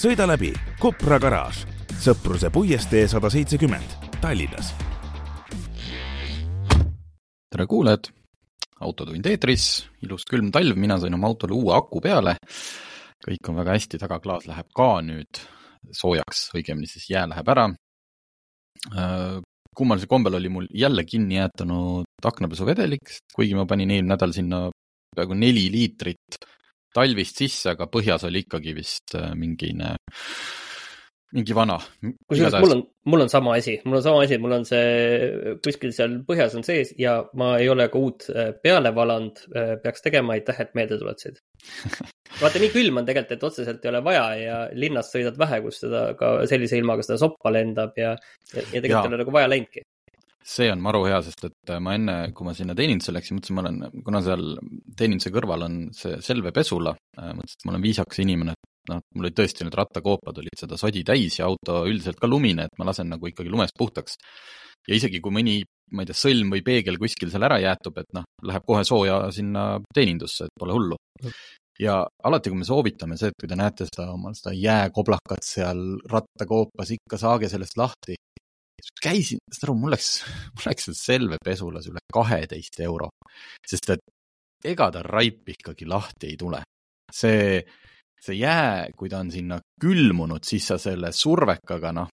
sõida läbi Kopra garaaž, Sõpruse puiestee sada seitsekümmend, Tallinnas. tere kuulajad, Autotund eetris, ilus külm talv, mina sain oma autole uue aku peale. kõik on väga hästi, tagaklaas läheb ka nüüd soojaks, õigemini siis jää läheb ära. Äh, kummalisel kombel oli mul jälle kinni jäetanud aknapesuvedelik, kuigi ma panin eelmine nädal sinna peaaegu neli liitrit talvist sisse, aga põhjas oli ikkagi vist äh, mingine, mingi vana. kusjuures mul on, mul on sama asi, mul on sama asi, mul on see kuskil seal põhjas on sees ja ma ei ole ka uut äh, peale valanud. Äh, peaks tegema, aitäh, et meelde tuletasid. vaata, nii külm on tegelikult, et otseselt ei ole vaja ja linnas sõidad vähe, kus seda ka sellise ilmaga seda soppa lendab ja, ja, ja tegelikult ei ole nagu vaja läinudki see on maru hea, sest et äh, ma enne, kui ma sinna teenindusse läksin, mõtlesin, ma olen, kuna seal teeninduse kõrval on see Selve pesula, äh, mõtlesin, et ma olen viisakas inimene, et noh, mul olid tõesti need rattakoopad olid seda sodi täis ja auto üldiselt ka lumine, et ma lasen nagu ikkagi lumest puhtaks. ja isegi kui mõni, ma ei tea, sõlm või peegel kuskil seal ära jäätub, et noh, läheb kohe sooja sinna teenindusse, et pole hullu ja alati, kui me soovitame see, et kui te näete seda omal seda jääkoblakat seal rattakoopas, ikka saage sellest lahti käisin, saad aru, mul läks, mul läks Selve pesulas üle kaheteist euro, sest et ega ta raip ikkagi lahti ei tule. see, see jää, kui ta on sinna külmunud, siis sa selle survekaga, noh,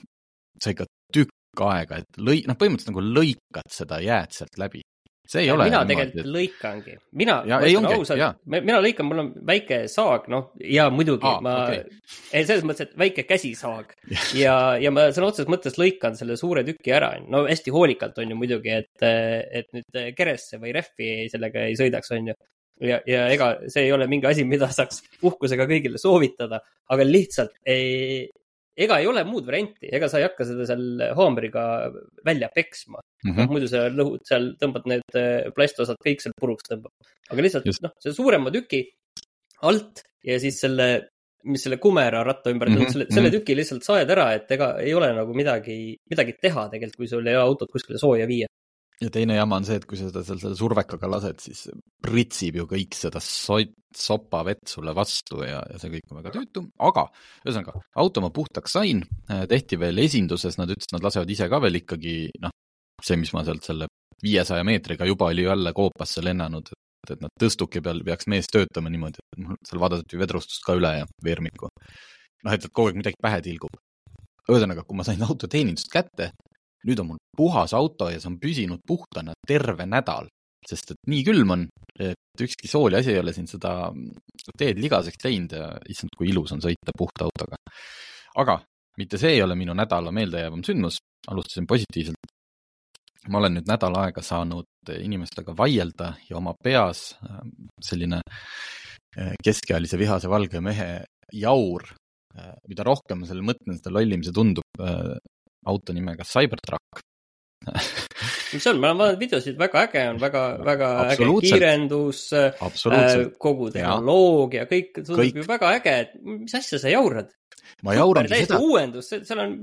sa ikka tükk aega, et lõi-, noh, põhimõtteliselt nagu lõikad seda jääd sealt läbi see ei ja ole. mina tegelikult et... lõikangi, mina, ma ütlen ausalt, mina lõikan, mul on väike saag, noh ja muidugi Aa, ma okay., selles mõttes, et väike käsisaag. Ja, ja ma sõna otseses mõttes lõikan selle suure tüki ära, no hästi hoolikalt on ju muidugi, et, et nüüd keresse või rehvi sellega ei sõidaks, on ju. Ja, ja ega see ei ole mingi asi, mida saaks uhkusega kõigile soovitada, aga lihtsalt ei, ega ei ole muud varianti, ega sa ei hakka seda seal haamriga välja peksma mm. -hmm. muidu sa lõhud seal, tõmbad need äh, plastosad kõik seal puruks tõmbab. aga lihtsalt noh, selle suurema tüki alt ja siis selle, mis selle kumera ratta ümber mm, -hmm. selle, selle mhm. tüki lihtsalt saed ära, et ega ei ole nagu midagi, midagi teha tegelikult, kui sul ei ole autot kuskile sooja viia ja teine jama on see, et kui sa seda seal selle survekaga lased, siis pritsib ju kõik seda so-, sopavett sulle vastu ja, ja see kõik on väga tüütu, aga ühesõnaga, auto ma puhtaks sain, äh, tehti veel esinduses, nad ütlesid, nad lasevad ise ka veel ikkagi noh, see, mis ma sealt selle viiesaja meetriga juba oli jälle koopasse lennanud, et, et nad tõstuki peal peaks mees töötama niimoodi, et mul seal vaadati vedrustust ka üle ja veermikku. noh, et, kogu aeg midagi pähe tilgub. ühesõnaga, kui ma sain auto teenindust kätte, nüüd on mul puhas auto ja see on püsinud puhtana terve nädal, sest et nii külm on, et ükski sooli asi ei ole siin seda teed ligaseks teinud ja issand, kui ilus on sõita puhta autoga. aga mitte see ei ole minu nädala meeldejäävam sündmus, alustasin positiivselt. ma olen nüüd nädal aega saanud inimestega vaielda ja oma peas äh, selline äh, keskealise vihase valge mehe jaur, äh, mida rohkem ma selle mõtlen, seda lollim see tundub, auto nimega Cybertruck mis on, ma olen vaadanud videosid, väga äge on, väga, väga äge kiirendus, äh, kogu tehnoloogia, kõik tundub kõik. ju väga äge, et mis asja sa jaurad? ma jaurangi seda. uuendus, seal on,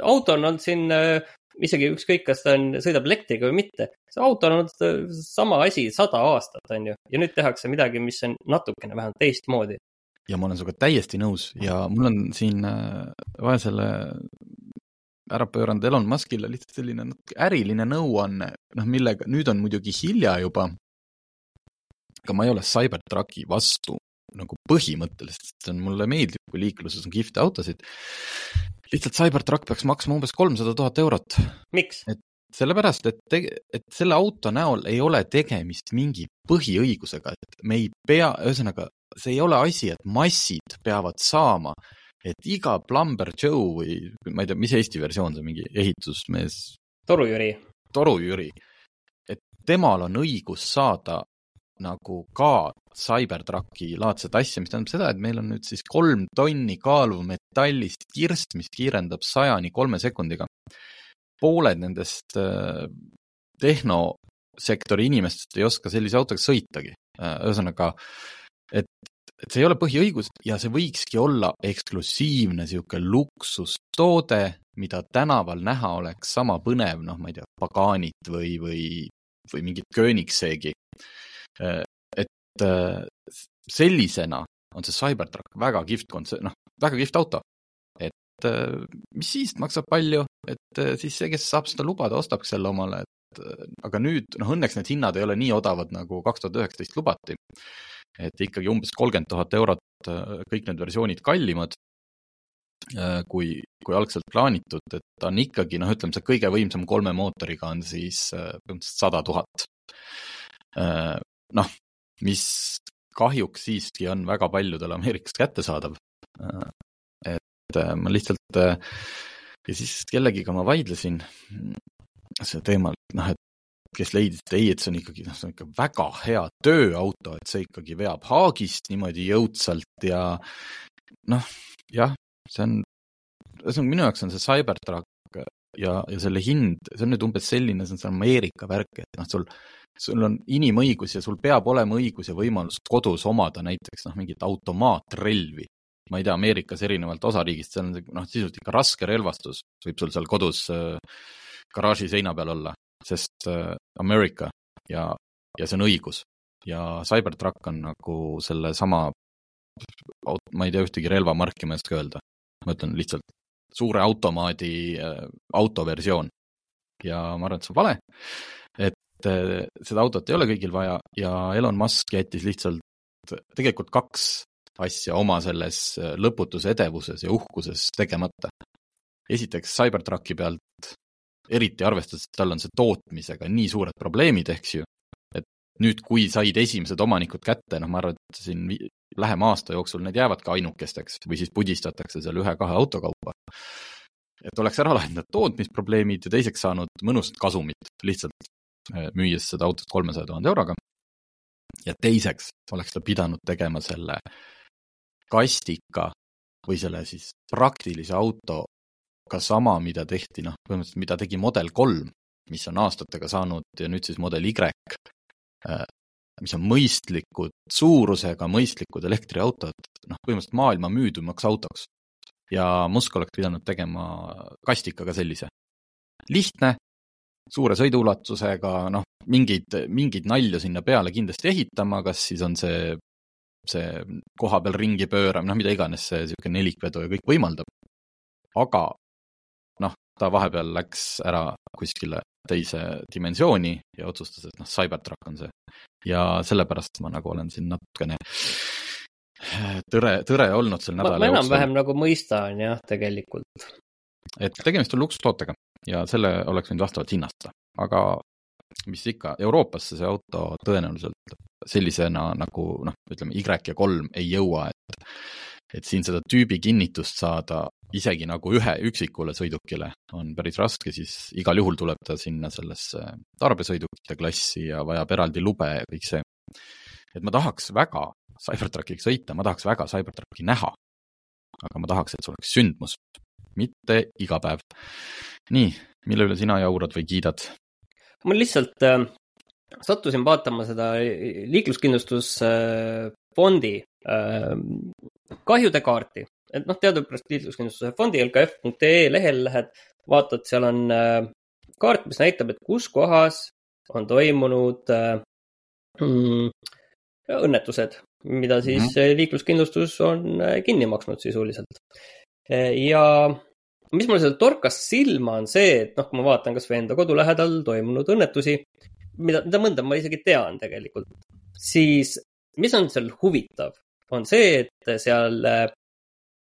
auto on olnud siin äh, isegi ükskõik, kas ta on, sõidab elektriga või mitte. see auto on olnud äh, sama asi sada aastat, on ju, ja nüüd tehakse midagi, mis on natukene vähemalt teistmoodi. ja ma olen sinuga täiesti nõus ja mul on siin vaesele ära pööranud Elon Muskile lihtsalt selline natuke äriline nõuanne, noh, millega nüüd on muidugi hilja juba. aga ma ei ole Cybertrucki vastu nagu põhimõtteliselt, sest mulle meeldib, kui liikluses on kihvte autosid. lihtsalt Cybertruck peaks maksma umbes kolmsada tuhat eurot. miks? et sellepärast, et, et selle auto näol ei ole tegemist mingi põhiõigusega, et me ei pea, ühesõnaga, see ei ole asi, et massid peavad saama et iga Plumber Joe või ma ei tea, mis Eesti versioon see mingi ehitusmees. torujüri. torujüri, et temal on õigus saada nagu ka Cybertrucki laadset asja, mis tähendab seda, et meil on nüüd siis kolm tonni kaaluv metallist kirst, mis kiirendab sajani kolme sekundiga. pooled nendest äh, tehnosektori inimestest ei oska sellise autoga sõitagi. Äh, ühesõnaga, et, et see ei ole põhiõigus ja see võikski olla eksklusiivne niisugune luksustoode, mida tänaval näha oleks sama põnev, noh, ma ei tea, Paganit või, või, või mingit Koenigseegi äh, et äh, sellisena on see Cybertruck väga kihvt kontse-, noh, väga kihvt auto. et äh, mis siis, maksab palju, et siis see, kes saab seda lubada, ostab selle omale, et aga nüüd, noh, õnneks need hinnad ei ole nii odavad, nagu kaks tuhat üheksateist lubati. Et ikkagi umbes kolmkümmend tuhat eurot kõik need versioonid kallimad kui, kui algselt plaanitud, et ta on ikkagi, noh, ütleme see kõige võimsam kolme mootoriga on siis põhimõtteliselt sada tuhat. noh, mis kahjuks siiski on väga paljudele Ameerikas kättesaadav. et äh, ma lihtsalt äh, ja siis kellegiga ma vaidlesin selle teemal, noh, et kes leidis, et ei, et see on ikkagi, noh, see on ikka väga hea tööauto, et see ikkagi veab haagist niimoodi jõudsalt ja noh, jah, see on, ühesõnaga minu jaoks on see Cybertruck ja, ja selle hind, see on nüüd umbes selline, see on see Ameerika värk, et noh, sul sul on inimõigus ja sul peab olema õigus ja võimalus kodus omada näiteks noh, mingit automaatrelvi. ma ei tea, Ameerikas erinevalt osariigist, seal on noh, sisuliselt ikka raske relvastus võib sul seal kodus äh, garaaži seina peal olla, sest äh, Ameerika ja, ja see on õigus. ja Cybertruck on nagu sellesama, ma ei tea ühtegi relvamarki, ma ei oska öelda. ma ütlen lihtsalt suure automaadi äh, autoversioon. ja ma arvan, et see on vale, et eh, seda autot ei ole kõigil vaja ja Elon Musk jättis lihtsalt tegelikult kaks asja oma selles lõputus edevuses ja uhkuses tegemata. esiteks Cybertrucki pealt, eriti arvestades, et tal on see tootmisega nii suured probleemid, eks ju, et nüüd, kui said esimesed omanikud kätte, noh, ma arvan, et siin lähema aasta jooksul need jäävadki ainukesteks või siis pudistatakse seal ühe-kahe auto kaupa. et oleks ära lahendanud tootmisprobleemid ja teiseks saanud mõnusat kasumit lihtsalt Äh, müües seda autot kolmesaja tuhande euroga. ja teiseks oleks ta pidanud tegema selle kastika või selle siis praktilise autoga sama, mida tehti, noh, põhimõtteliselt mida tegi Model kolm, mis on aastatega saanud ja nüüd siis Model Y, äh, mis on mõistlikud suurusega, mõistlikud elektriautod, noh, põhimõtteliselt maailma müüdumaks autoks. ja Musk oleks pidanud tegema kastikaga sellise. lihtne, suure sõiduulatusega, noh, mingeid, mingeid nalju sinna peale kindlasti ehitama, kas siis on see, see koha peal ringi pööramine, noh, mida iganes see niisugune nelikvedu ja kõik võimaldab. aga ta vahepeal läks ära kuskile teise dimensiooni ja otsustas, et noh, Cybertruck on see. ja sellepärast ma nagu olen siin natukene tõre, tõre olnud sel nädalal. ma enam-vähem nagu mõistan jah, tegelikult. et tegemist on luksustootega ja selle oleks võinud vastavalt hinnastada, aga mis ikka, Euroopasse see auto tõenäoliselt sellisena nagu noh, ütleme Y ja kolm ei jõua, et et siin seda tüübi kinnitust saada isegi nagu ühe üksikule sõidukile on päris raske, siis igal juhul tuleb ta sinna sellesse tarbesõidukite klassi ja vajab eraldi lube ja kõik see. et ma tahaks väga Cybertruckiga sõita, ma tahaks väga Cybertrucki näha. aga ma tahaks, et see oleks sündmus, mitte iga päev. nii, mille üle sina jaurad või kiidad? ma lihtsalt äh, sattusin vaatama seda liikluskindlustusfondi äh, kahjude kaarti, et noh, teadupärast liikluskindlustuse fondi lkf.ee lehel lähed, vaatad, seal on äh, kaart, mis näitab, et kus kohas on toimunud äh, mm, õnnetused, mida siis mm -hmm. liikluskindlustus on kinni maksnud sisuliselt. Ja mis mul seal torkas silma, on see, et noh, kui ma vaatan kasvõi enda kodu lähedal toimunud õnnetusi, mida, mida mõnda ma isegi tean tegelikult, siis mis on seal huvitav, on see, et seal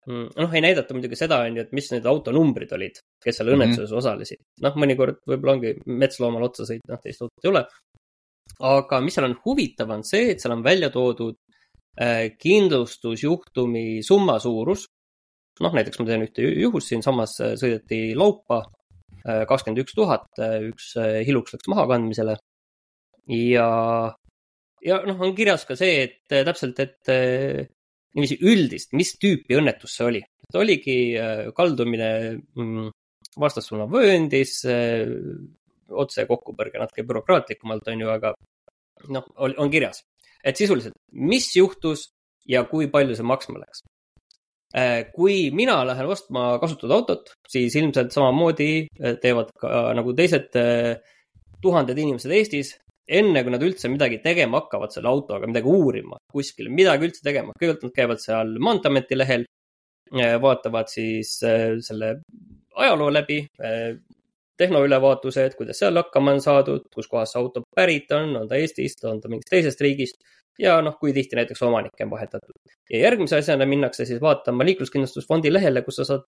noh, ei näidata muidugi seda, on ju, et mis need autonumbrid olid, kes seal õnnetuses mm -hmm. osalesid. noh, mõnikord võib-olla ongi metsloomal otsa sõita, noh, teist autot ei ole. aga mis seal on huvitav, on see, et seal on välja toodud äh, kindlustusjuhtumi summa suurus noh, näiteks ma teen ühte juhust, siinsamas äh, sõideti laupa äh, kakskümmend üks tuhat, äh, üks hiluks läks mahakandmisele. ja, ja noh, on kirjas ka see, et täpselt, et niiviisi üldist, mis tüüpi õnnetus see oli. et oligi kaldumine mm, vastassuuna vööndis, otse kokkupõrge natuke bürokraatlikumalt, on ju, aga noh, on kirjas, et sisuliselt, mis juhtus ja kui palju see maksma läks. kui mina lähen ostma kasutatud autot, siis ilmselt samamoodi teevad ka nagu teised tuhanded inimesed Eestis, enne kui nad üldse midagi tegema hakkavad selle autoga, midagi uurima kuskil, midagi üldse tegema, kõigepealt nad käivad seal Maanteeameti lehel, äh, vaatavad siis äh, selle ajaloo läbi, äh, tehnoülevaatused, kuidas seal hakkama on saadud, kuskohast see auto pärit on, on ta Eestist, on ta mingist teisest riigist ja noh, kui tihti näiteks omanikke on vahetatud. ja järgmise asjana minnakse siis vaatama liikluskindlustusfondi lehele, kus sa saad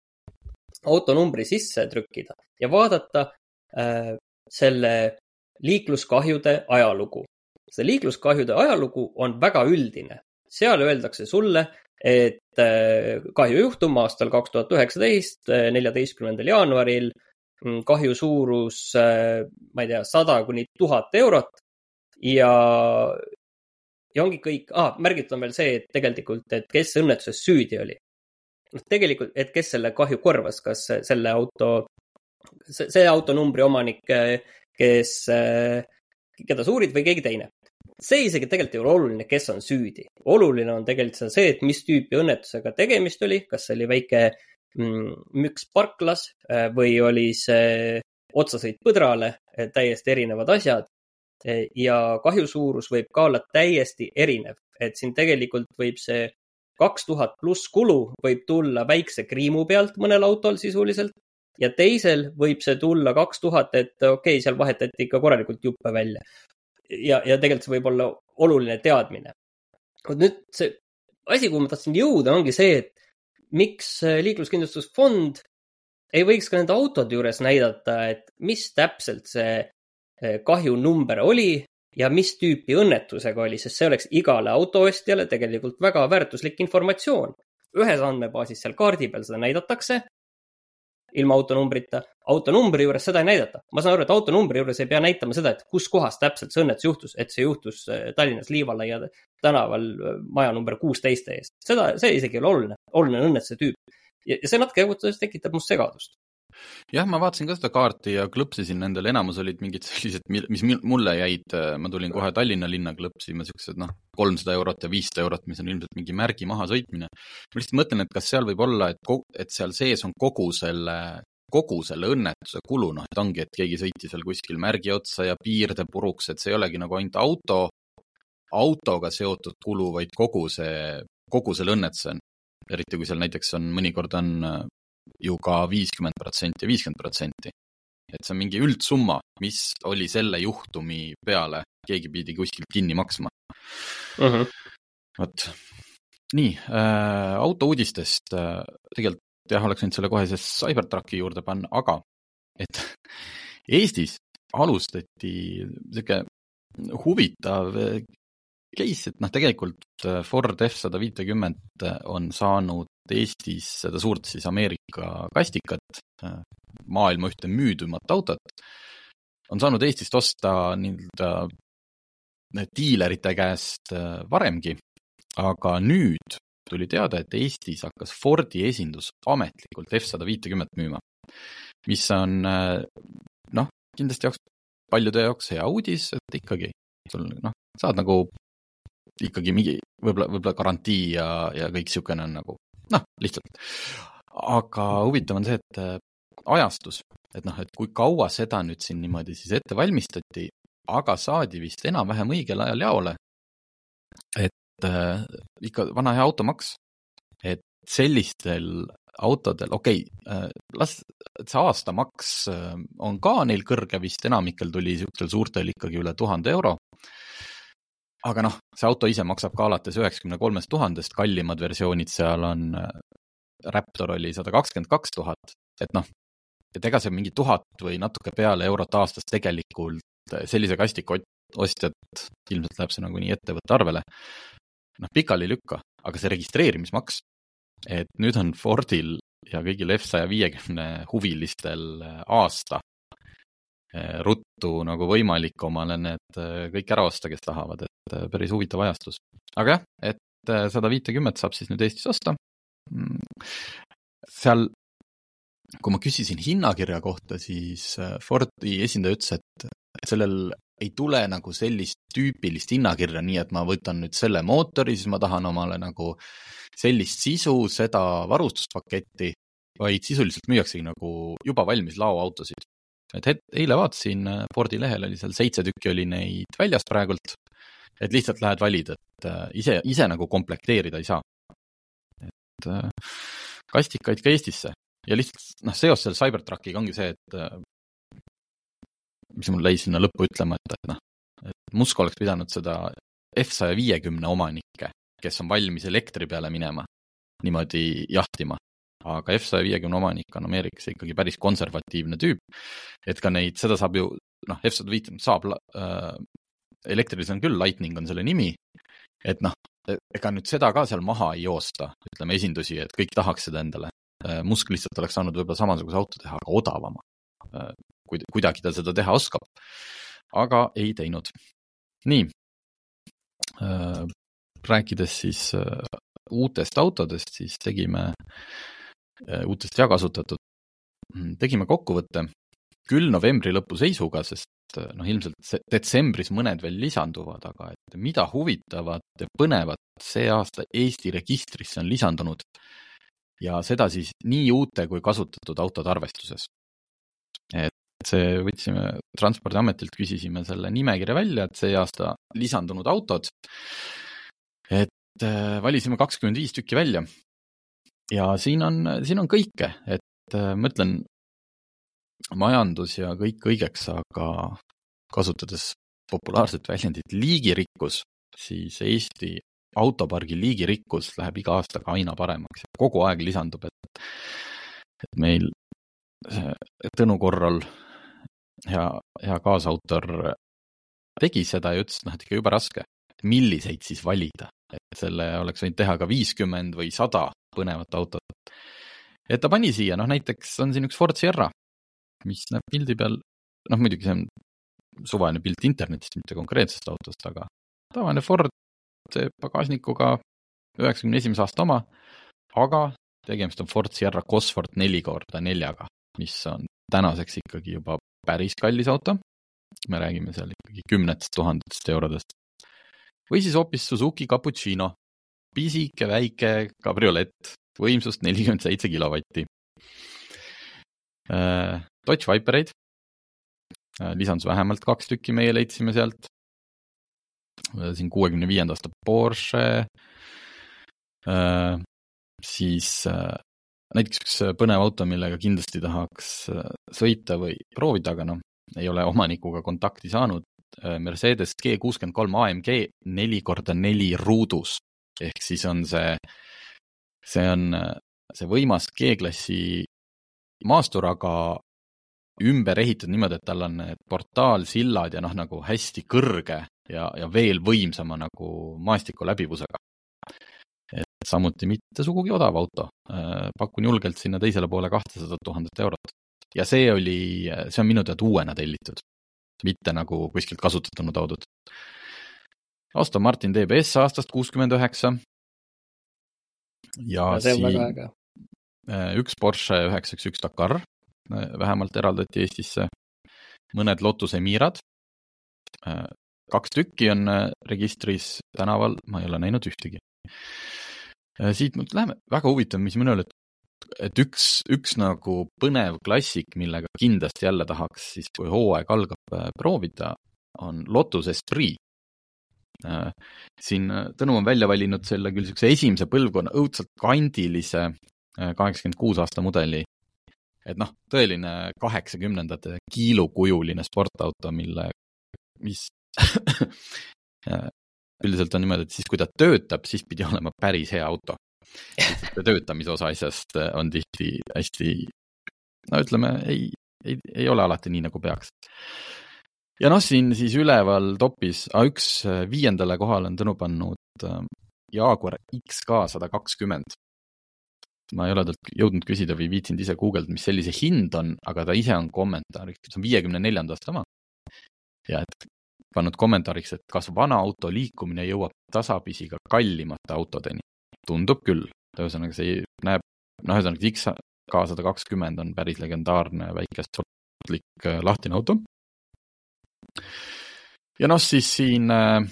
autonumbri sisse trükkida ja vaadata äh, selle liikluskahjude ajalugu. see liikluskahjude ajalugu on väga üldine. seal öeldakse sulle, et äh, kahjujuhtum aastal kaks tuhat üheksateist, äh, neljateistkümnendal jaanuaril, mm, kahju suurus, äh, ma ei tea, sada kuni tuhat eurot ja, ja ongi kõik ah,, märgitud on veel see, et tegelikult, et kes õnnetuses süüdi oli. noh, tegelikult, et kes selle kahju korvas, kas selle auto, see autonumbri omanik kes, äh, keda sa uurid või keegi teine. see isegi tegelikult ei ole oluline, kes on süüdi. oluline on tegelikult see, et mis tüüpi õnnetusega tegemist oli, kas see oli väike mm, müks parklas äh, või oli see otsasõit põdrale, äh, täiesti erinevad asjad. ja kahju suurus võib ka olla täiesti erinev, et siin tegelikult võib see kaks tuhat pluss kulu võib tulla väikse kriimu pealt mõnel autol sisuliselt ja teisel võib see tulla kaks tuhat, et okei okay,, seal vahetati ikka korralikult juppe välja. ja, ja tegelikult see võib olla oluline teadmine. vot nüüd see asi, kuhu ma tahtsin jõuda, ongi see, et miks liikluskindlustusfond ei võiks ka nende autode juures näidata, et mis täpselt see eh, kahjunumber oli ja mis tüüpi õnnetusega oli, sest see oleks igale autoostjale tegelikult väga väärtuslik informatsioon. ühes andmebaasis seal kaardi peal seda näidatakse ilma autonumbrita. autonumbri juures seda ei näidata. ma saan aru, et autonumbri juures ei pea näitama seda, et kus kohas täpselt see õnnetus juhtus, et see juhtus äh, Tallinnas Liivalaia tänaval äh, maja number kuusteist ees. seda, see isegi ei ole oluline, oluline on õnnetuse tüüp. ja see natuke tekitab must segadust jah, ma vaatasin ka seda kaarti ja klõpsisin nendel, enamus olid mingid sellised, mis mulle jäid, ma tulin kohe Tallinna linna klõpsima, siuksed noh, kolmsada eurot ja viissada eurot, mis on ilmselt mingi märgi mahasõitmine. ma lihtsalt mõtlen, et kas seal võib olla, et, et seal sees on kogu selle, kogu selle õnnetuse kulu, noh, et ongi, et keegi sõitis veel kuskil märgi otsa ja piirde puruks, et see ei olegi nagu ainult auto, autoga seotud kulu, vaid kogu see, kogu selle õnnetuse eriti kui seal näiteks on, mõnikord on ju ka viiskümmend protsenti ja viiskümmend protsenti. et see on mingi üldsumma, mis oli selle juhtumi peale, keegi pidi kuskilt kinni maksma uh. Mhm. -huh. vot, nii äh,, autouudistest äh, tegelikult jah, oleks võinud selle kohe siis Cybertrucki juurde panna, aga et Eestis alustati niisugune huvitav case, et noh, tegelikult äh, Ford F sada viitekümmet äh, on saanud Eestis seda suurt siis Ameerika kastikat, äh, maailma ühte müüdumat autot, on saanud Eestist osta nii-öelda diilerite käest varemgi, aga nüüd tuli teada, et Eestis hakkas Fordi esindus ametlikult F sada viitekümmet müüma, mis on noh, kindlasti jaoks, paljude jaoks hea uudis, et ikkagi sul noh, saad nagu ikkagi mingi võib-olla, võib-olla garantii ja, ja kõik niisugune on nagu noh, lihtsalt. aga huvitav on see, et äh, ajastus, et noh, et kui kaua seda nüüd siin niimoodi siis ette valmistati, aga saadi vist enam-vähem õigel ajal jaole. et äh, ikka vana hea automaks, et sellistel autodel, okei okay, äh,, las, see aastamaks äh, on ka neil kõrge vist, enamikel tuli niisugustel suurtel ikkagi üle tuhande euro aga noh, see auto ise maksab ka alates üheksakümne kolmest tuhandest, kallimad versioonid seal on, äh, Raptor oli sada kakskümmend kaks tuhat, et noh, et ega see mingi tuhat või natuke peale eurot aastas tegelikult äh, sellise kastiku ostjat, ilmselt läheb see nagunii ettevõtte arvele, noh, pikali ei lükka, aga see registreerimismaks, et nüüd on Fordil ja kõigil F saja viiekümne huvilistel äh, aasta ruttu nagu võimalik omale need kõik ära osta, kes tahavad, et päris huvitav ajastus. aga jah, et sada viitekümmet saab siis nüüd Eestis osta. Seal, kui ma küsisin hinnakirja kohta, siis Fordi esindaja ütles, et sellel ei tule nagu sellist tüüpilist hinnakirja, nii et ma võtan nüüd selle mootori, siis ma tahan omale nagu sellist sisu, seda varustuspaketti, vaid sisuliselt müüaksegi nagu juba valmis laoautosid. Et het-, eile vaatasin, Fordi lehel oli seal seitse tükki oli neid väljas praegult, et lihtsalt lähed valid, et äh, ise, ise nagu komplekteerida ei saa. et äh, kastikaid ka Eestisse ja lihtsalt noh, seos selle Cybertruckiga ongi see, et äh, mis mul jäi sinna lõppu ütlema, et, et noh, et Musk oleks pidanud seda F saja viiekümne omanikke, kes on valmis elektri peale minema, niimoodi jahtima. Aga F saja viiekümne omanik on Ameerikas ikkagi päris konservatiivne tüüp. et ka neid, seda saab ju, noh, F sada viitekümmet saab äh,, elektrilis on küll, Lightning on selle nimi, et noh, ega nüüd seda ka seal maha ei joosta, ütleme esindusi, et kõik tahaks seda endale. Äh, Musk lihtsalt oleks saanud võib-olla samasuguse auto teha, aga odavama. Äh, kuidagi ta seda teha oskab. aga ei teinud. nii äh,. rääkides siis uutest autodest, siis tegime uutest ja kasutatud, tegime kokkuvõtte küll novembri lõpu seisuga, sest äh, noh, ilmselt detsembris mõned veel lisanduvad, aga et mida huvitavat ja põnevat see aasta Eesti registrisse on lisandunud ja seda siis nii uute kui kasutatud autode arvestuses. et see, võtsime Transpordiametilt, küsisime selle nimekirja välja, et see aasta lisandunud autod. et äh, valisime kakskümmend viis tükki välja. Ja siin on, siin on kõike, et äh, ma ütlen, majandus ja kõik õigeks, aga kasutades populaarset väljendit liigirikkus, siis Eesti autopargi liigirikkus läheb iga aastaga aina paremaks ja kogu aeg lisandub, et, et meil Tõnu Korral hea, hea kaasautor tegi seda ja ütles, noh, et ikka jube raske, milliseid siis valida, et selle oleks võinud teha ka viiskümmend või sada põnevat autot. et ta pani siia, noh näiteks on siin üks Ford Sierra, mis näeb pildi peal, noh muidugi see on suvaline pilt internetist, mitte konkreetsest autost, aga tavaline Ford pagasnikuga, üheksakümne esimese aasta oma, aga tegemist on Ford Sierra Cosworth neli korda neljaga, mis on tänaseks ikkagi juba päris kallis auto. me räägime seal ikkagi kümnetest tuhandetest eurodest. Või siis hoopis Suzuki Cappuccino, pisike väike kabriolett, võimsust nelikümmend seitse kilovatti. Äh, Dodge Vipereid äh, lisandus vähemalt kaks tükki, meie leidsime sealt. Äh, siin kuuekümne viienda aasta Porsche, siis näiteks üks põnev auto, millega kindlasti tahaks sõita või proovida, aga noh, ei ole omanikuga kontakti saanud. Äh, Mercedes G kuuskümmend kolm AMG neli korda neli ruudus ehk siis on see, see on see võimas G-klassi maastur, aga ümber ehitatud niimoodi, et tal on need portaalsillad ja noh, nagu hästi kõrge ja, ja veel võimsama nagu maastiku läbivusega samuti mitte sugugi odav auto. Äh, pakun julgelt sinna teisele poole kahtesadat tuhandet eurot. ja see oli, see on minu teada uuena tellitud, mitte nagu kuskilt kasutatuna toodud. Aston Martin DBS aastast kuuskümmend üheksa. ja siin äh, üks Porsche üheksa üks Dakar äh, vähemalt eraldati Eestisse, mõned Lotus Emirad, kaks tükki on registris tänaval, ma ei ole näinud ühtegi siit nüüd läheme, väga huvitav, mis minul, et, et üks, üks nagu põnev klassik, millega kindlasti jälle tahaks siis, kui hooaeg algab, äh, proovida, on Lotus Esprit. Äh, siin äh, Tõnu on välja valinud selle küll niisuguse esimese põlvkonna õudselt kandilise kaheksakümmend kuus aasta mudeli. et noh, tõeline kaheksakümnendate kiilukujuline sportauto, mille, mis üldiselt on niimoodi, et siis, kui ta töötab, siis pidi olema päris hea auto. töötamise osa asjast äh, on tihti hästi, no ütleme, ei, ei, ei ole alati nii, nagu peaks. ja noh, siin siis üleval topis A1 äh, viiendale kohale on Tõnu pannud äh, Jaguar XK sada kakskümmend. ma ei ole talt jõudnud küsida või viitsinud ise guugeldada, mis sellise hind on, aga ta ise on kommentaariks, see on viiekümne neljanda aasta oma. ja et pannud kommentaariks, et kas vana auto liikumine jõuab tasapisi ka kallimate autodeni. Tundub küll, ühesõnaga see näeb, noh, ühesõnaga XK sada kakskümmend on päris legendaarne väike sportlik äh, lahtine auto. ja noh, siis siin äh,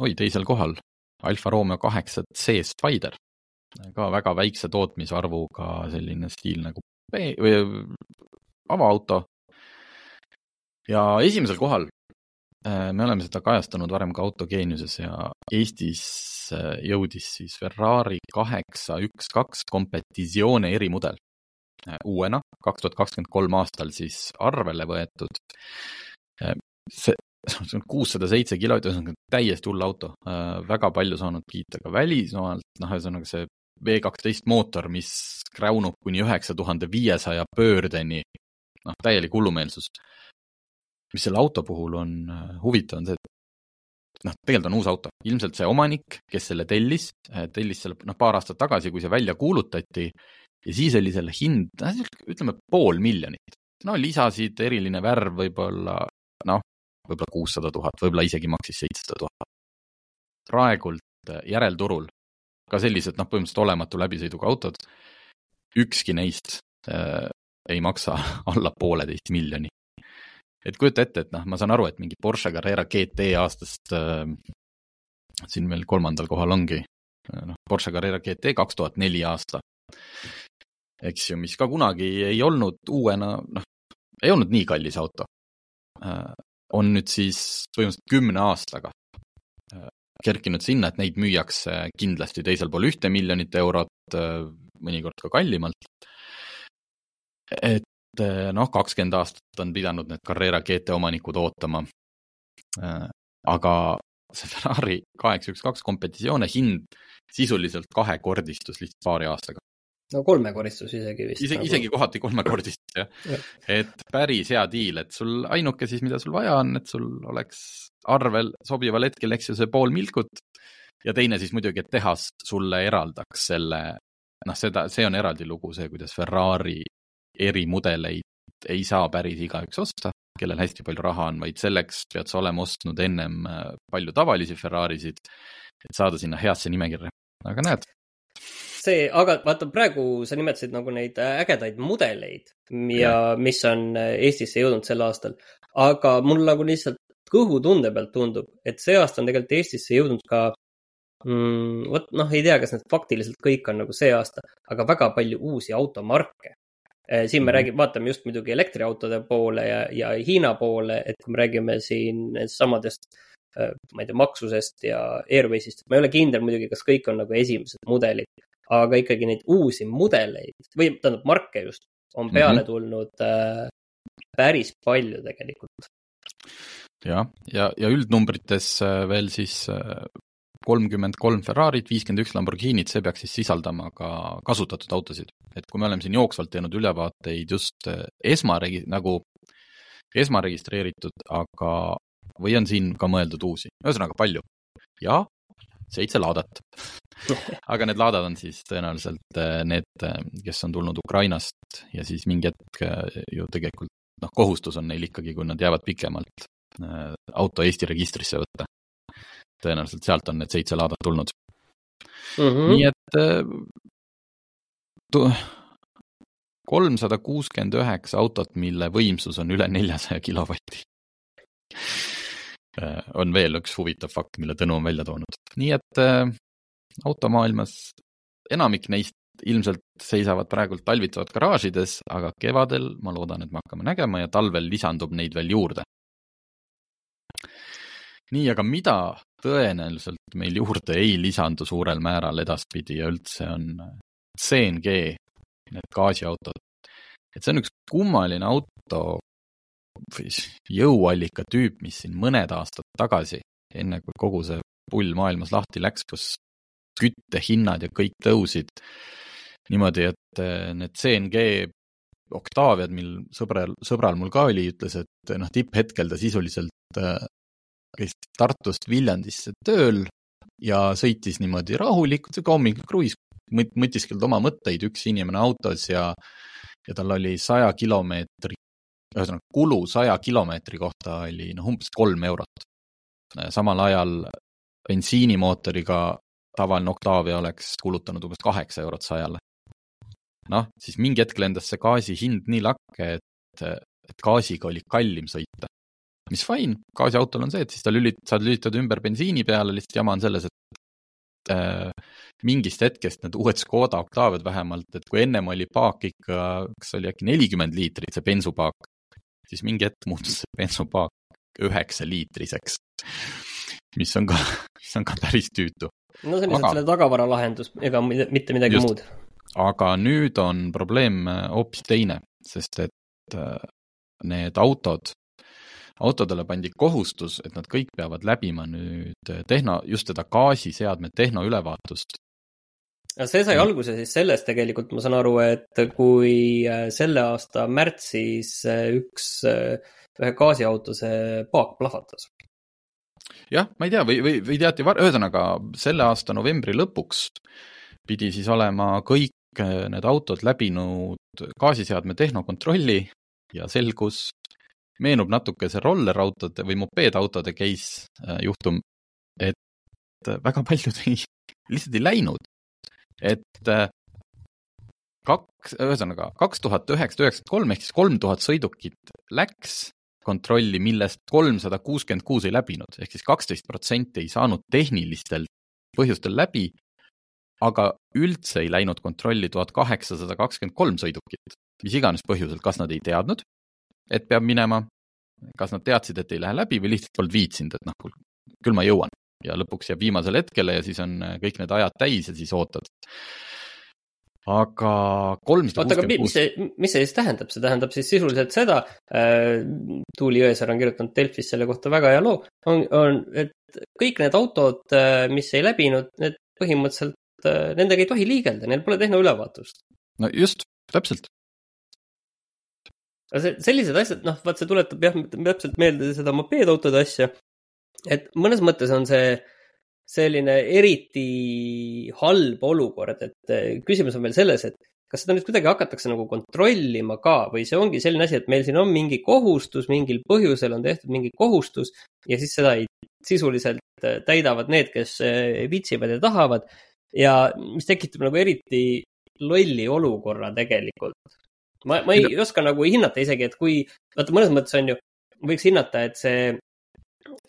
oi, teisel kohal Alfa Romeo kaheksa C Spider, ka väga väikse tootmisarvuga selline stiilne kupe või avaauto. ja esimesel kohal äh, me oleme seda kajastanud varem ka Autogeeniuses ja Eestis äh, jõudis siis Ferrari kaheksa üks kaks Competizione erimudel äh, uuena, kaks tuhat kakskümmend kolm aastal siis arvele võetud. see, see on kuussada seitse kilot, ühesõnaga täiesti hull auto, äh, väga palju saanud kiita ka välismaalt, noh, ühesõnaga see V kaksteist mootor, mis kräunub kuni üheksa tuhande viiesaja pöördeni, noh, täielik hullumeelsus. Mis selle auto puhul on äh, huvitav, on see, et noh, tegelikult on uus auto, ilmselt see omanik, kes selle tellis, äh, tellis selle noh, paar aastat tagasi, kui see välja kuulutati ja siis oli selle hind, ütleme pool miljonit. no lisasid, eriline värv võib-olla, noh, võib-olla kuussada tuhat, võib-olla isegi maksis seitsesada tuhat. praegult äh, järelturul ka sellised noh, põhimõtteliselt olematu läbisõiduga autod, ükski neist äh, ei maksa alla pooleteist miljoni. Et kujuta ette, et noh, ma saan aru, et mingi Porsche Carrera GT aastast äh, siin meil kolmandal kohal ongi äh, noh, Porsche Carrera GT kaks tuhat neli aasta. eks ju, mis ka kunagi ei olnud uuena, noh, ei olnud nii kallis auto äh, on nüüd siis põhimõtteliselt kümne aastaga äh, kerkinud sinna, et neid müüakse kindlasti teisel pool ühte miljonit eurot, äh, mõnikord ka kallimalt. et noh, kakskümmend aastat on pidanud need Carrera GT omanikud ootama. aga see Ferrari kaheksa üks kaks kompetitsioone hind sisuliselt kahekordistus lihtsalt paari aastaga no kolmekordistus isegi vist. isegi nagu..., isegi kohati kolmekordistus jah ja. et päris hea diil, et sul ainuke siis, mida sul vaja on, et sul oleks arvel sobival hetkel, eks ju, see pool milkut. ja teine siis muidugi, et tehas sulle eraldaks selle, noh, seda, see on eraldi lugu, see, kuidas Ferrari erimudeleid ei saa päris igaüks osta, kellel hästi palju raha on, vaid selleks pead sa olema ostnud ennem äh, palju tavalisi Ferrarisid, et saada sinna heasse nimekirja. aga näed, see, aga vaata praegu sa nimetasid nagu neid äh, ägedaid mudeleid ja mis on äh, Eestisse jõudnud sel aastal. aga mul nagu lihtsalt kõhutunde pealt tundub, et see aasta on tegelikult Eestisse jõudnud ka mm,, vot noh, ei tea, kas need faktiliselt kõik on nagu see aasta, aga väga palju uusi automarke. Äh, siin me -hmm. räägime, vaatame just muidugi elektriautode poole ja, ja Hiina poole, et kui me räägime siin samadest ma ei tea, maksusest ja Airwaysist, ma ei ole kindel muidugi, kas kõik on nagu esimesed mudelid, aga ikkagi neid uusi mudeleid või tähendab marke just on mhm. peale mm -hmm. tulnud äh, päris palju tegelikult. jah, ja, ja, ja üldnumbrites äh, veel siis äh, kolmkümmend kolm Ferrarit, viiskümmend üks Lamborghinit, see peaks siis sisaldama ka kasutatud autosid. et kui me oleme siin jooksvalt teinud ülevaateid just äh, esmaregi-, nagu esmaregistreeritud, aga, või on siin ka mõeldud uusi, ühesõnaga palju. ja seitse laadat aga need laadad on siis tõenäoliselt äh, need, äh, kes on tulnud Ukrainast ja siis mingi hetk ju tegelikult noh, kohustus on neil ikkagi, kui nad jäävad pikemalt, auto Eesti registrisse võtta. Tõenäoliselt sealt on need seitse laadat tulnud mm. -hmm. nii et kolmsada kuuskümmend üheksa autot, mille võimsus on üle neljasaja kilovatti on veel üks huvitav fakt, mille Tõnu on välja toonud. nii et automaailmas enamik neist ilmselt seisavad praegult talvitavad garaažides, aga kevadel ma loodan, et me hakkame nägema ja talvel lisandub neid veel juurde. nii, aga mida tõenäoliselt meil juurde ei lisandu suurel määral edaspidi ja üldse on CNG, need gaasiautod. et see on üks kummaline auto või jõuallika tüüp, mis siin mõned aastad tagasi, enne kui kogu see pull maailmas lahti läks, kus küttehinnad ja kõik tõusid niimoodi, et eh, need CNG Octaviad, mil sõbral, sõbral mul ka oli, ütles, et noh, tipphetkel ta sisuliselt eh, käis Tartust Viljandisse tööl ja sõitis niimoodi rahulikult, sihuke hommikul kruiis, mõtisklenud oma mõtteid, üks inimene autos ja, ja tal oli saja kilomeetri, ühesõnaga kulu saja kilomeetri kohta oli noh, umbes kolm eurot. samal ajal bensiinimootoriga tavaline Octavia oleks kulutanud umbes kaheksa eurot sajale. noh, siis mingi hetk lendas see gaasi hind nii lakke, et, et gaasiga oli kallim sõita. Mis fine, gaasiautol on see, et siis ta lülit-, saad lülitada ümber bensiini peale, lihtsalt jama on selles, et äh, mingist hetkest need uued Škoda Octaviad vähemalt, et kui ennem oli paak ikka, kas oli äkki nelikümmend liitrit, see bensupaak, siis mingi hetk muutus see bensupaak üheksa liitriseks, mis on ka, mis on ka päris tüütu. no see on lihtsalt selle tagavara lahendus, ega mitte midagi just, muud. aga nüüd on probleem hoopis teine, sest et äh, need autod autodele pandi kohustus, et nad kõik peavad läbima nüüd tehno, just seda gaasiseadme tehnoülevaatust. see sai alguse siis sellest tegelikult, ma saan aru, et kui äh, selle aasta märtsis äh, üks, äh, ühe gaasiauto see paak plahvatas. jah, ma ei tea, või, või, või teati, ühesõnaga selle aasta novembri lõpuks pidi siis olema kõik need autod läbinud gaasiseadme tehnokontrolli ja selgus, meenub natuke see rollerautode või mopeedautode case äh, juhtum, et äh, väga paljud ei, lihtsalt ei läinud. et äh, kaks, ühesõnaga kaks tuhat üheksasada üheksakümmend kolm ehk siis kolm tuhat sõidukit läks kontrolli, millest kolmsada kuuskümmend kuus ei läbinud, ehk siis kaksteist protsenti ei saanud tehnilistel põhjustel läbi, aga üldse ei läinud kontrolli tuhat kaheksasada kakskümmend kolm sõidukit, mis iganes põhjusel, kas nad ei teadnud, et peab minema, kas nad teadsid, et ei lähe läbi või lihtsalt polnud viitsinud, et noh, küll ma jõuan ja lõpuks jääb viimasele hetkele ja siis on äh, kõik need ajad täis ja siis ootad. aga kolmsada kuuskümmend kuus. mis see, mis see siis tähendab, see tähendab siis sisuliselt seda äh,, Tuuli Jõesaar on kirjutanud Delfis selle kohta väga hea loo, on, on, et kõik need autod, äh, mis ei läbinud, need põhimõtteliselt, äh, nendega ei tohi liigelda, neil pole tehnoülevaatust. no just, täpselt aga see, sellised asjad, noh, vaat see tuletab jah, täpselt meelde seda mopeedautode asja. et mõnes mõttes on see selline eriti halb olukord, et eh, küsimus on veel selles, et kas seda nüüd kuidagi hakatakse nagu kontrollima ka või see ongi selline asi, et meil siin on mingi kohustus, mingil põhjusel on tehtud mingi kohustus ja siis seda ei, sisuliselt eh, täidavad need, kes eh, viitsivad ja tahavad. ja mis tekitab nagu eriti lolli olukorra tegelikult ma, ma ei Mida? oska nagu hinnata isegi, et kui, vaata mõnes mõttes on ju, võiks hinnata, et see,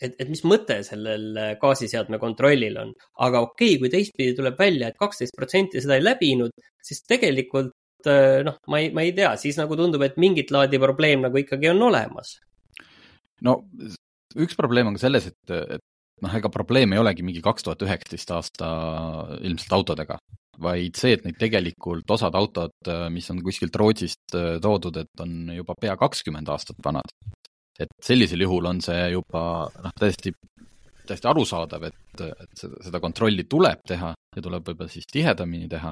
et, et mis mõte sellel äh, gaasiseadme kontrollil on. aga okei okay,, kui teistpidi tuleb välja et, et kaksteist protsenti seda ei läbinud, siis tegelikult äh, noh, ma ei, ma ei tea, siis nagu tundub, et mingit laadi probleem nagu ikkagi on olemas. no üks probleem on ka selles, et, et noh, ega probleem ei olegi mingi kaks tuhat üheksateist aasta ilmselt autodega, vaid see, et neid tegelikult osad autod, äh, mis on kuskilt Rootsist äh, toodud, et on juba pea kakskümmend aastat vanad. et sellisel juhul on see juba noh, täiesti, täiesti arusaadav, et, et seda, kontrolli tuleb teha ja tuleb võib-olla siis tihedamini teha.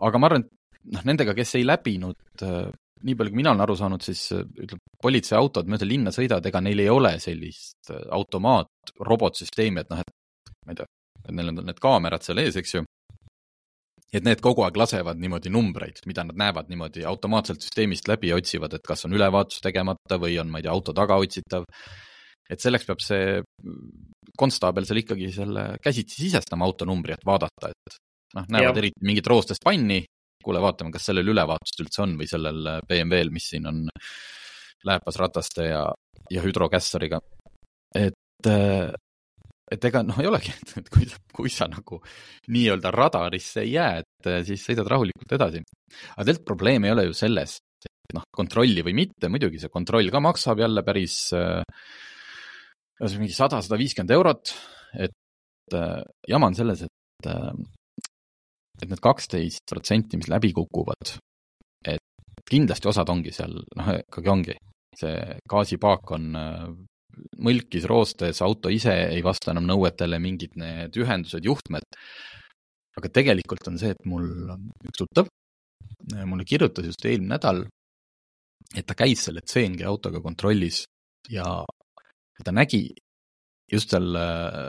aga ma arvan, et noh, nendega, kes ei läbinud, äh, nii palju, kui mina olen aru saanud, siis ütleme, politseiautod mööda linna sõidavad, ega neil ei ole sellist automaat, robotsüsteemi, et noh, et ma ei tea, et neil on need kaamerad seal ees, eks ju et need kogu aeg lasevad niimoodi numbreid, mida nad näevad niimoodi automaatselt süsteemist läbi ja otsivad, et kas on ülevaatus tegemata või on, ma ei tea, auto tagaotsitav. et selleks peab see konstaabel seal ikkagi selle käsitsi sisestama autonumbri, et vaadata, et noh, näevad ja. eriti mingit roostest panni, kuule, vaatame, kas sellel ülevaatust üldse on või sellel BMW-l, mis siin on lääpasrataste ja, ja hüdrokässariga. et et ega noh, ei olegi, et kui, kui sa nagu nii-öelda radarisse ei jää, et eh, siis sõidad rahulikult edasi. aga tegelikult probleem ei ole ju selles, et noh, kontrolli või mitte, muidugi see kontroll ka maksab jälle päris äh,, mingi sada, sada viiskümmend eurot, et äh, jama on selles, et äh, et need kaksteist protsenti, mis läbi kukuvad, et kindlasti osad ongi seal, noh, ikkagi ongi, see gaasipaak on mõlkis roostes, auto ise ei vasta enam nõuetele, mingid need ühendused, juhtmed. aga tegelikult on see, et mul üks tuttav mulle kirjutas just eelmine nädal, et ta käis selle CNG autoga kontrollis ja ta nägi, just seal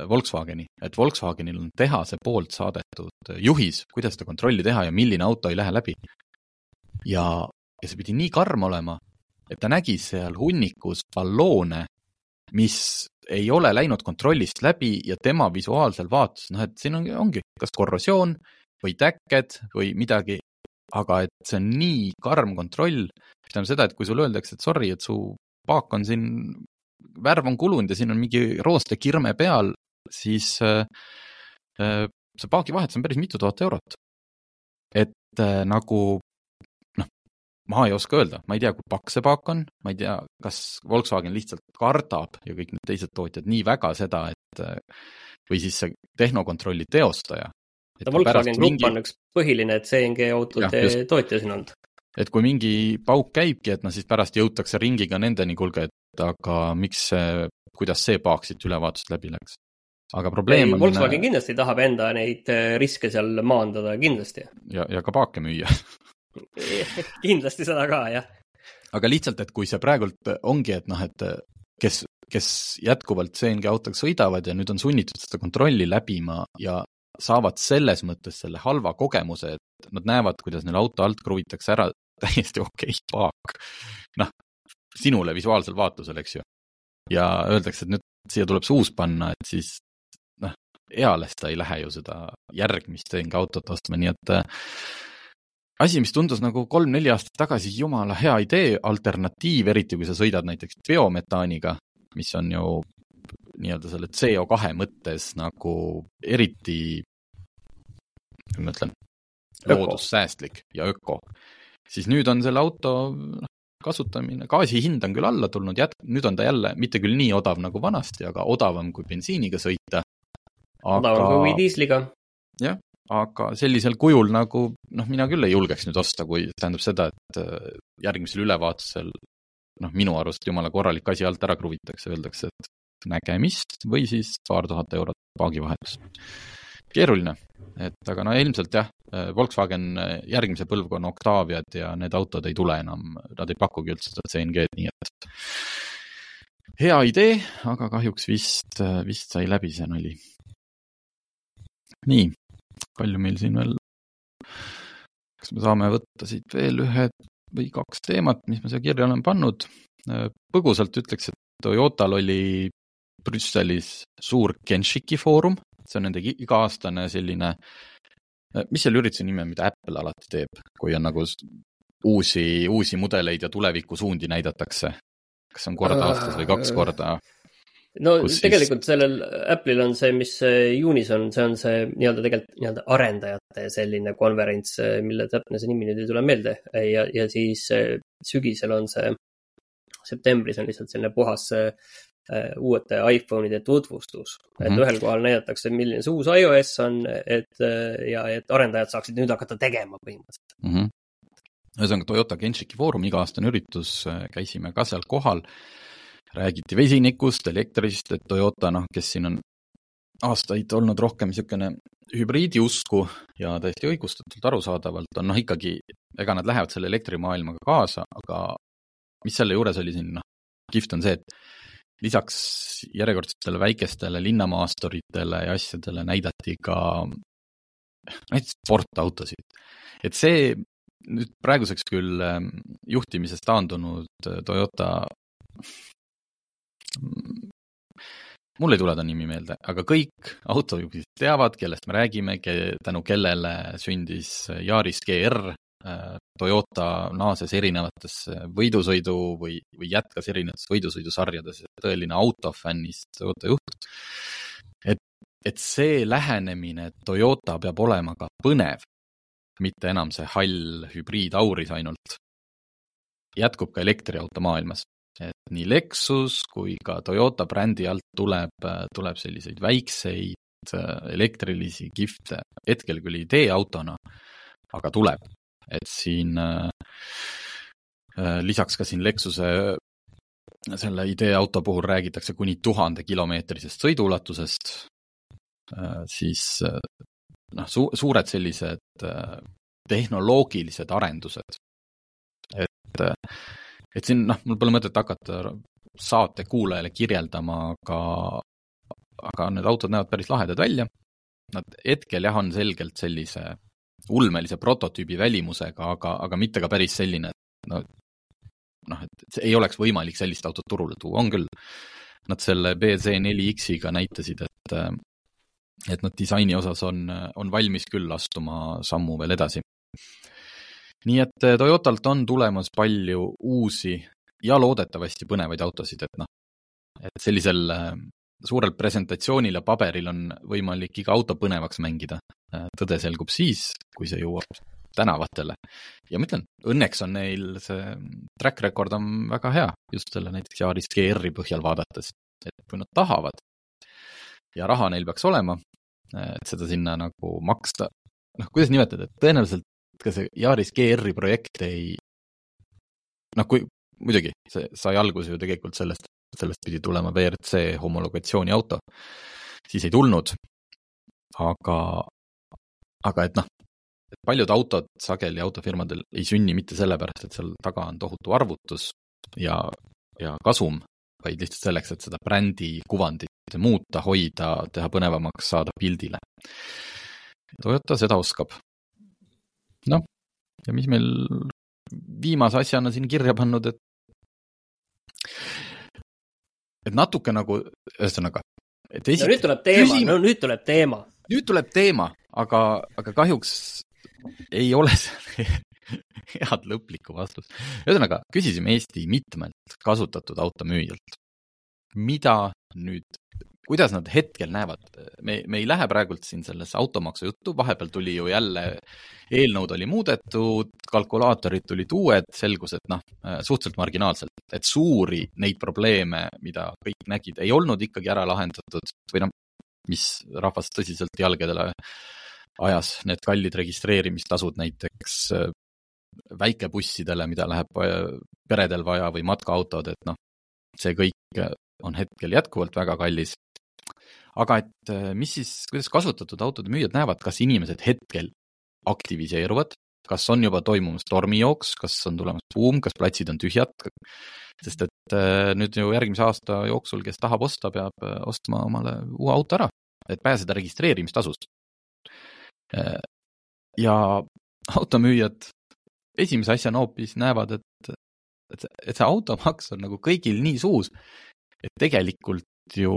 Volkswageni, et Volkswagenil on tehase poolt saadetud juhis, kuidas seda kontrolli teha ja milline auto ei lähe läbi. ja, ja see pidi nii karm olema, et ta nägi seal hunnikus balloone, mis ei ole läinud kontrollist läbi ja tema visuaalsel vaates, noh, et siin on, ongi kas korrosioon või täkked või midagi, aga et see on nii karm kontroll, mis tähendab seda, et kui sulle öeldakse, et sorry, et su paak on siin, värv on kulunud ja siin on mingi roostekirme peal, siis äh, äh, see paagi vahetus on päris mitu tuhat eurot. et äh, nagu ma ei oska öelda, ma ei tea, kui pakk see paak on, ma ei tea, kas Volkswagen lihtsalt kardab ja kõik need teised tootjad nii väga seda, et või siis see tehnokontrolli teostaja. Volkswagen Grupp mingi... on üks põhiline CNG autode tootja siin olnud et kui mingi pauk käibki, et noh, siis pärast jõutakse ringiga nendeni, kuulge, et aga miks kuidas see paak siit ülevaatust läbi läks? aga probleem on. Volkswagen kindlasti tahab enda neid äh, riske seal maandada, kindlasti. ja, ja ka paake müüa kindlasti seda ka, jah. aga lihtsalt, et kui see praegult ongi, et noh, et kes, kes jätkuvalt CNG autoga sõidavad ja nüüd on sunnitud seda kontrolli läbima ja saavad selles mõttes selle halva kogemuse, et nad näevad, kuidas neil auto alt kruvitakse ära täiesti okei okay, paak. noh, sinule visuaalsel vaatlusel, eks ju. ja öeldakse, et nüüd siia tuleb see uus panna, et siis noh, eales ta ei lähe ju seda järgmist TNG autot ostma, nii et asi, mis tundus nagu kolm-neli aastat tagasi jumala hea idee, alternatiiv, eriti kui sa sõidad näiteks biometaaniga, mis on ju nii-öelda selle CO2 mõttes nagu eriti, kuidas ma ütlen, loodussäästlik ja öko, siis nüüd on selle auto noh, kasutamine, gaasi hind on küll alla tulnud, jät-, nüüd on ta jälle mitte küll nii odav nagu vanasti, aga odavam kui bensiiniga sõita. odavam kui diisliga. jah, aga sellisel kujul nagu noh, mina küll ei julgeks nüüd osta, kui tähendab seda, et äh, järgmisel ülevaatusel noh, minu arust jumala korralik asi alt ära kruvitakse, öeldakse, et nägemist või siis paar tuhat eurot paagivahetus. keeruline, et aga no ilmselt jah, Volkswagen järgmise põlvkonna Octaviad ja need autod ei tule enam, nad ei pakugi üldse seda CNG-d, nii et hea idee, aga kahjuks vist, vist sai läbi see nali. nii, palju meil siin veel, kas me saame võtta siit veel ühe või kaks teemat, mis ma siia kirja olen pannud? põgusalt ütleks, et Toyotal oli Brüsselis suur Genshiki foorum, see on nende iga-aastane selline, äh, mis selle ürituse nimi on, mida Apple alati teeb, kui on nagu uusi, uusi mudeleid ja tulevikusuundi näidatakse. kas on kord aastas või kaks korda? No Kus tegelikult siis... sellel Apple'il on see, mis juunis on, see on see nii-öelda tegelikult nii-öelda arendajate selline konverents, mille täpne see nimi nüüd ei tule meelde ja, ja siis sügisel on see, septembris on lihtsalt selline puhas Äh, uute iPhone'ide tutvustus mm. -hmm. et mhm. ühel kohal näidatakse, milline see uus iOS on, et äh, ja et arendajad saaksid nüüd hakata tegema põhimõtteliselt mm. -hmm. ühesõnaga Toyota Genshiki Foorum, iga-aastane üritus, äh, käisime ka seal kohal. Räägiti vesinikust, elektrist, et Toyota, noh, kes siin on aastaid olnud rohkem niisugune hübriidi usku ja täiesti õigustatult arusaadavalt on noh, ikkagi, ega nad lähevad selle elektrimaailmaga kaasa, aga mis selle juures oli siin, noh, kihvt on see, et lisaks järjekordsetele väikestele linnamaasturitele ja asjadele näidati ka näiteks sportautosid. et see nüüd praeguseks küll ähm, juhtimisest taandunud Toyota, mul ei tule ta nimi meelde, aga kõik autojuhid teavad, kellest me räägime, tänu kellele sündis Yaris GR Äh, Toyota naases erinevatesse võidusõidu või, või jätkas erinevates võidusõidusarjades, tõeline autofännist Toyota juht. et, et see lähenemine, et Toyota peab olema ka põnev, mitte enam see hall hübriidauris ainult, jätkub ka elektriauto maailmas. Et nii Lexus kui ka Toyota brändi alt tuleb, tuleb selliseid väikseid äh, elektrilisi kihvte, hetkel küll ideeautona, aga tuleb et siin äh, äh, lisaks ka siin Lexuse selle ideeauto puhul räägitakse kuni tuhande kilomeetrisest sõiduulatusest, siis noh, su-, suured sellised tehnoloogilised arendused. et, et siin noh, mul pole mõtet hakata saate kuulajale kirjeldama ka aga need autod näevad päris lahedad välja. Nad hetkel jah, on selgelt sellise ulmelise prototüübi välimusega, aga, aga mitte ka päris selline, et no noh, et ei oleks võimalik sellist autot turule tuua, on küll. Nad selle BZ4X-iga näitasid, et et nad disaini osas on, on valmis küll astuma sammu veel edasi. Nii et Toyotalt on tulemas palju uusi ja loodetavasti põnevaid autosid, et noh, et sellisel suurel presentatsioonil ja paberil on võimalik iga auto põnevaks mängida. tõde selgub siis, kui see jõuab tänavatele. ja ma ütlen, õnneks on neil see track record on väga hea, just selle näiteks Yaris GR-i põhjal vaadates. et kui nad tahavad ja raha neil peaks olema, et seda sinna nagu maksta, noh, kuidas nimetada, et tõenäoliselt ka see Yaris GR-i projekt ei, noh, kui muidugi, see sai alguse ju tegelikult sellest, sellest pidi tulema WRC homologatsiooni auto, siis ei tulnud. aga, aga et noh, paljud autod sageli autofirmadel ei sünni mitte sellepärast, et seal taga on tohutu arvutus ja, ja kasum, vaid lihtsalt selleks, et seda brändi kuvandit muuta, hoida, teha põnevamaks, saada pildile. Toyota seda oskab. Ja mis meil viimase asjana siin kirja pannud, et et natuke nagu, ühesõnaga, no nüüd tuleb teema küsim..., no nüüd tuleb teema. nüüd tuleb teema, aga, aga kahjuks ei ole seal head lõplikku vastust. ühesõnaga, küsisime Eesti mitmelt kasutatud automüüjalt, mida nüüd, kuidas nad hetkel näevad, me, me ei lähe praegult siin sellesse automaksu juttu, vahepeal tuli ju jälle, eelnõud oli muudetud, kalkulaatorid tulid uued, selgus, et noh, suhteliselt marginaalselt, et suuri neid probleeme, mida kõik nägid, ei olnud ikkagi ära lahendatud või noh, mis rahvast tõsiselt jalgadele ajas, need kallid registreerimistasud näiteks väikebussidele, mida läheb äh, peredel vaja või matkaautod, et noh, see kõik on hetkel jätkuvalt väga kallis. Aga et äh, mis siis, kuidas kasutatud autode müüjad näevad, kas inimesed hetkel aktiviseeruvad, kas on juba toimumas tormijooks, kas on tulemas buum, kas platsid on tühjad, sest et nüüd ju järgmise aasta jooksul, kes tahab osta, peab ostma omale uue auto ära, et pääseda registreerimistasust. Ja automüüjad esimese asjana hoopis näevad, et, et, et see automaks on nagu kõigil nii suus, et tegelikult ju,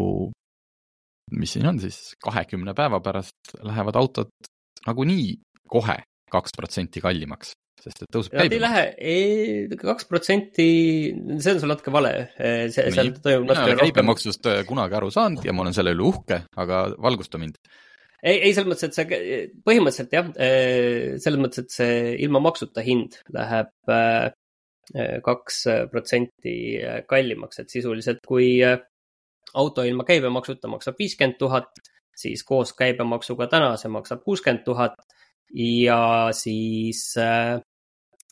mis siin on siis, kahekümne päeva pärast lähevad autod nagunii kohe kaks protsenti kallimaks, sest et tõuseb käibemaks. ei lähe, kaks protsenti, see on sul natuke vale. see, seal toimub natuke rohkem. käibemaksust äh, kunagi aru saanud ja ma olen selle üle uhke, aga valgusta mind ei, ei selles mõttes, et see põhimõtteliselt jah, eh, selles mõttes, et see ilma maksuta hind läheb eh, kaks protsenti kallimaks, et sisuliselt kui auto ilma käibemaksuta maksab viiskümmend tuhat, siis koos käibemaksuga täna see maksab kuuskümmend tuhat ja siis eh,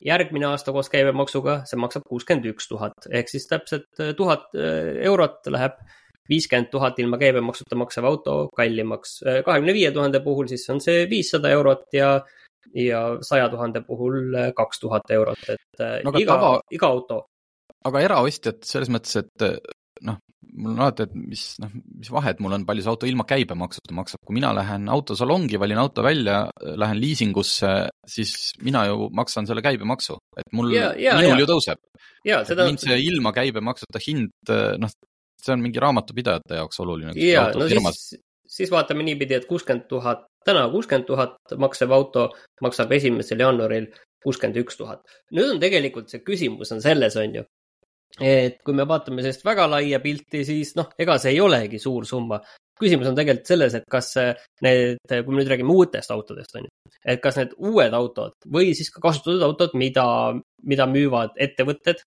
järgmine aasta koos käibemaksuga see maksab kuuskümmend üks tuhat ehk siis täpselt tuhat eurot läheb viiskümmend tuhat ilma käibemaksuta maksev auto kallimaks. kahekümne viie tuhande puhul siis on see viissada eurot ja, ja saja tuhande puhul kaks tuhat eurot, et no, iga tava..., iga auto. aga eraostjad selles mõttes, et mul on alati, et mis, noh, mis vahet mul on, palju see auto ilma käibemaksuta maksab, kui mina lähen autosalongi, valin auto välja, lähen liisingusse, siis mina ju maksan selle käibemaksu, et mul, minul ju tõuseb. Seda... mind see ilma käibemaksuta hind, noh, see on mingi raamatupidajate jaoks oluline. ja, no siis, siis vaatame niipidi, et kuuskümmend tuhat, täna kuuskümmend tuhat maksev auto maksab esimesel jaanuaril kuuskümmend üks tuhat. nüüd on tegelikult see küsimus on selles, on ju, et kui me vaatame sellist väga laia pilti, siis noh, ega see ei olegi suur summa. küsimus on tegelikult selles, et kas need, kui me nüüd räägime uutest autodest, on ju, et kas need uued autod või siis ka kasutatud autod, mida, mida müüvad ettevõtted,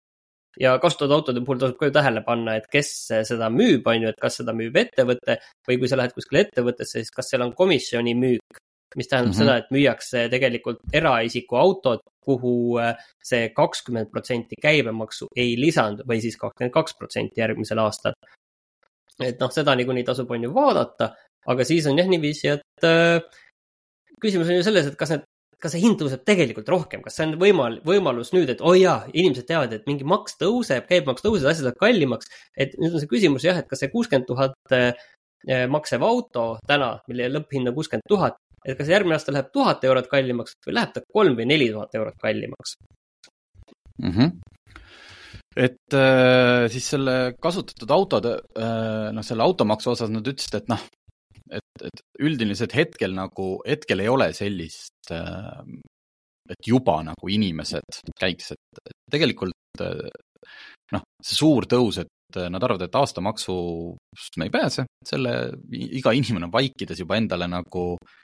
ja kasutatud autode puhul tasub ka ju tähele panna, et kes seda müüb, on ju, et kas seda müüb ettevõte või kui sa lähed kuskile ettevõttesse, siis kas seal on komisjoni müük, mis tähendab mm -hmm. seda, et müüakse tegelikult eraisiku autot, kuhu äh, see kakskümmend protsenti käibemaksu ei lisandu või siis kakskümmend kaks protsenti järgmisel aastal. et noh, seda niikuinii tasub, on ju, vaadata, aga siis on jah niiviisi, et äh, küsimus on ju selles, et kas need kas see hind tõuseb tegelikult rohkem, kas see on võimal-, võimalus nüüd, et oi oh jaa, inimesed teavad, et mingi maks tõuseb, käibemaks tõuseb, asjad lähevad kallimaks. et nüüd on see küsimus jah, et kas see kuuskümmend tuhat äh, maksev auto täna, mille lõpphind on kuuskümmend tuhat, et kas järgmine aasta läheb tuhat eurot kallimaks või läheb ta kolm või neli tuhat eurot kallimaks mm? -hmm et äh, siis selle kasutatud autode äh,, noh, selle automaksu osas nad ütlesid, et noh, et, et üldiselt hetkel nagu, hetkel ei ole sellist äh,, et juba nagu inimesed käiks, et tegelikult äh, noh, see suur tõus, et äh, nad arvavad, et aastamaksust me ei pääse, selle iga inimene on vaikides juba endale nagu, et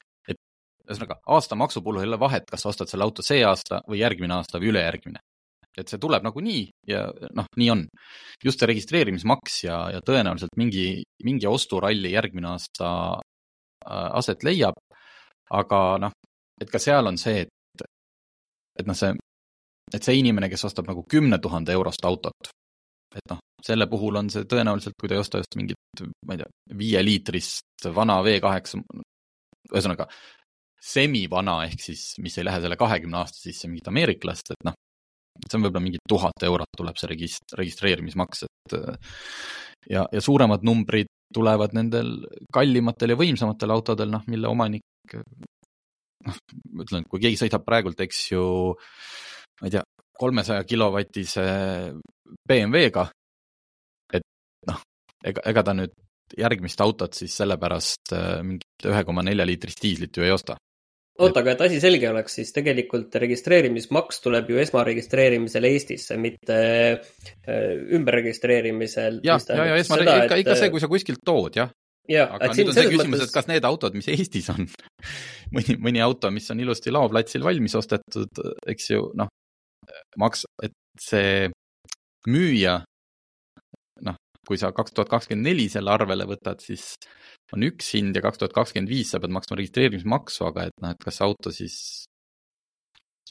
ühesõnaga aastamaksu puhul ei ole vahet, kas ostad selle auto see aasta või järgmine aasta või ülejärgmine. et see tuleb nagunii ja noh, nii on. just see registreerimismaks ja, ja tõenäoliselt mingi, mingi osturalli järgmine aasta äh, aset leiab. aga noh, et ka seal on see, et, et noh, see et see inimene, kes ostab nagu kümne tuhande eurost autot, et noh, selle puhul on see tõenäoliselt, kui ta ei osta just mingit, ma ei tea, viieliitrist vana V8, ühesõnaga semivana ehk siis, mis ei lähe selle kahekümne aasta sisse mingit ameeriklast, et noh, see on võib-olla mingi tuhat eurot tuleb see regist-, registreerimismaks, et ja, ja suuremad numbrid tulevad nendel kallimatel ja võimsamatel autodel, noh, mille omanik noh, ütlen, kui keegi sõidab praegult, eks ju, ma ei tea, kolmesaja kilovatise BMW-ga. et noh, ega, ega ta nüüd järgmist autot siis sellepärast äh, mingit ühe koma nelja liitrist diislit ju ei osta. Oota, aga et asi selge oleks, siis tegelikult registreerimismaks tuleb ju esmaregistreerimisel Eestisse, mitte äh, ümberregistreerimisel. jah, ja, ja, ja esma, ikka, ikka see, kui sa kuskilt tood, jah. Ja, aga nüüd on see küsimus mõttes..., et kas need autod, mis Eestis on mõni, mõni auto, mis on ilusti laoplatsil valmis ostetud, eks ju, noh, maks-, et see müüja, noh, kui sa kaks tuhat kakskümmend neli selle arvele võtad, siis on üks hind ja kaks tuhat kakskümmend viis sa pead maksma registreerimismaksu, aga et noh, et kas auto siis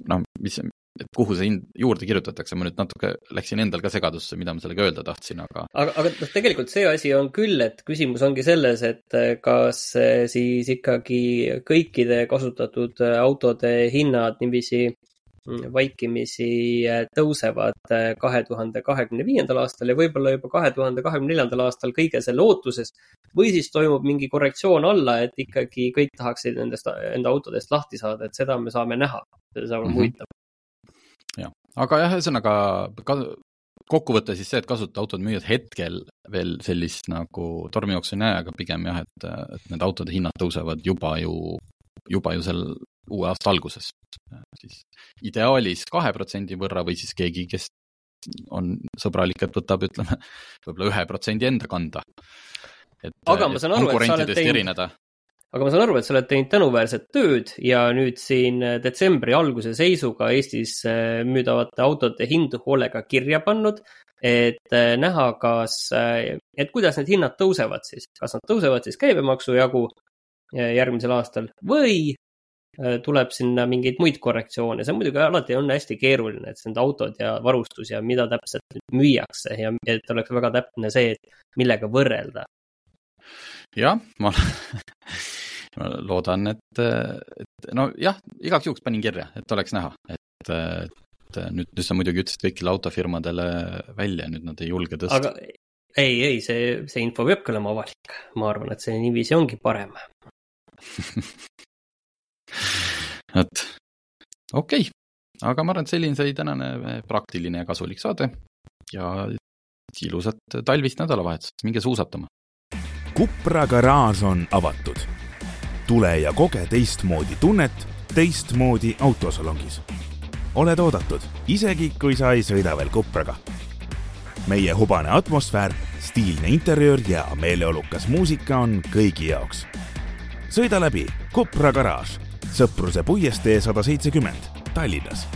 noh, mis, et kuhu see hind juurde kirjutatakse, ma nüüd natuke läksin endal ka segadusse, mida ma sellega öelda tahtsin, aga. aga, aga noh, tegelikult see asi on küll, et küsimus ongi selles, et kas siis ikkagi kõikide kasutatud autode hinnad niiviisi vaikimisi äh, tõusevad äh, kahe tuhande kahekümne viiendal aastal ja võib-olla juba kahe tuhande kahekümne neljandal aastal kõige selle ootuses. või siis toimub mingi korrektsioon alla, et ikkagi kõik tahaksid nendest, enda autodest lahti saada, et seda me saame näha. see saab olema mhm. huvitav mm -hmm.. jah, aga jah, ühesõnaga kokkuvõte siis see, et kasuta autod müüjad hetkel veel sellist nagu tormijooksu ei näe, aga pigem jah, et, et need autode hinnad tõusevad juba ju, juba ju sel uue aasta alguses. siis ideaalis kahe protsendi võrra või siis keegi, kes on sõbralik, et võtab, ütleme, võib-olla ühe protsendi enda kanda. et, aga ma saan aru, et sa oled teinud, aga ma saan aru, et sa oled teinud tänuväärset tööd ja nüüd siin detsembri alguse seisuga Eestis äh, müüdavate autode hindu hoolega kirja pannud, et äh, näha, kas, äh, et kuidas need hinnad tõusevad siis, kas nad tõusevad siis käibemaksu jagu järgmisel aastal või Äh, tuleb sinna mingeid muid korrektsioone, see on muidugi alati on hästi keeruline, et need autod ja varustus ja mida täpselt müüakse ja et oleks väga täpne see, et millega võrrelda. jah, ma ma loodan, et, et nojah, igaks juhuks panin kirja, et oleks näha, et, et nüüd, nüüd sa muidugi ütlesid kõigile autofirmadele välja, nüüd nad ei julge tõsta. aga ei, ei, see, see info peabki olema avalik, ma arvan, et see niiviisi ongi parem et okei okay., aga ma arvan, et selline sai tänane eh, praktiline ja kasulik saade ja ilusat talvist nädalavahetust, minge suusatama. Kupra garaaž on avatud. tule ja koge teistmoodi tunnet teistmoodi autosalongis. oled oodatud, isegi kui sa ei sõida veel Kupraga. meie hubane atmosfäär, stiilne interjöör ja meeleolukas muusika on kõigi jaoks. sõida läbi Kupra garaaž Sõpruse puiestee sada seitsekümmend Tallinnas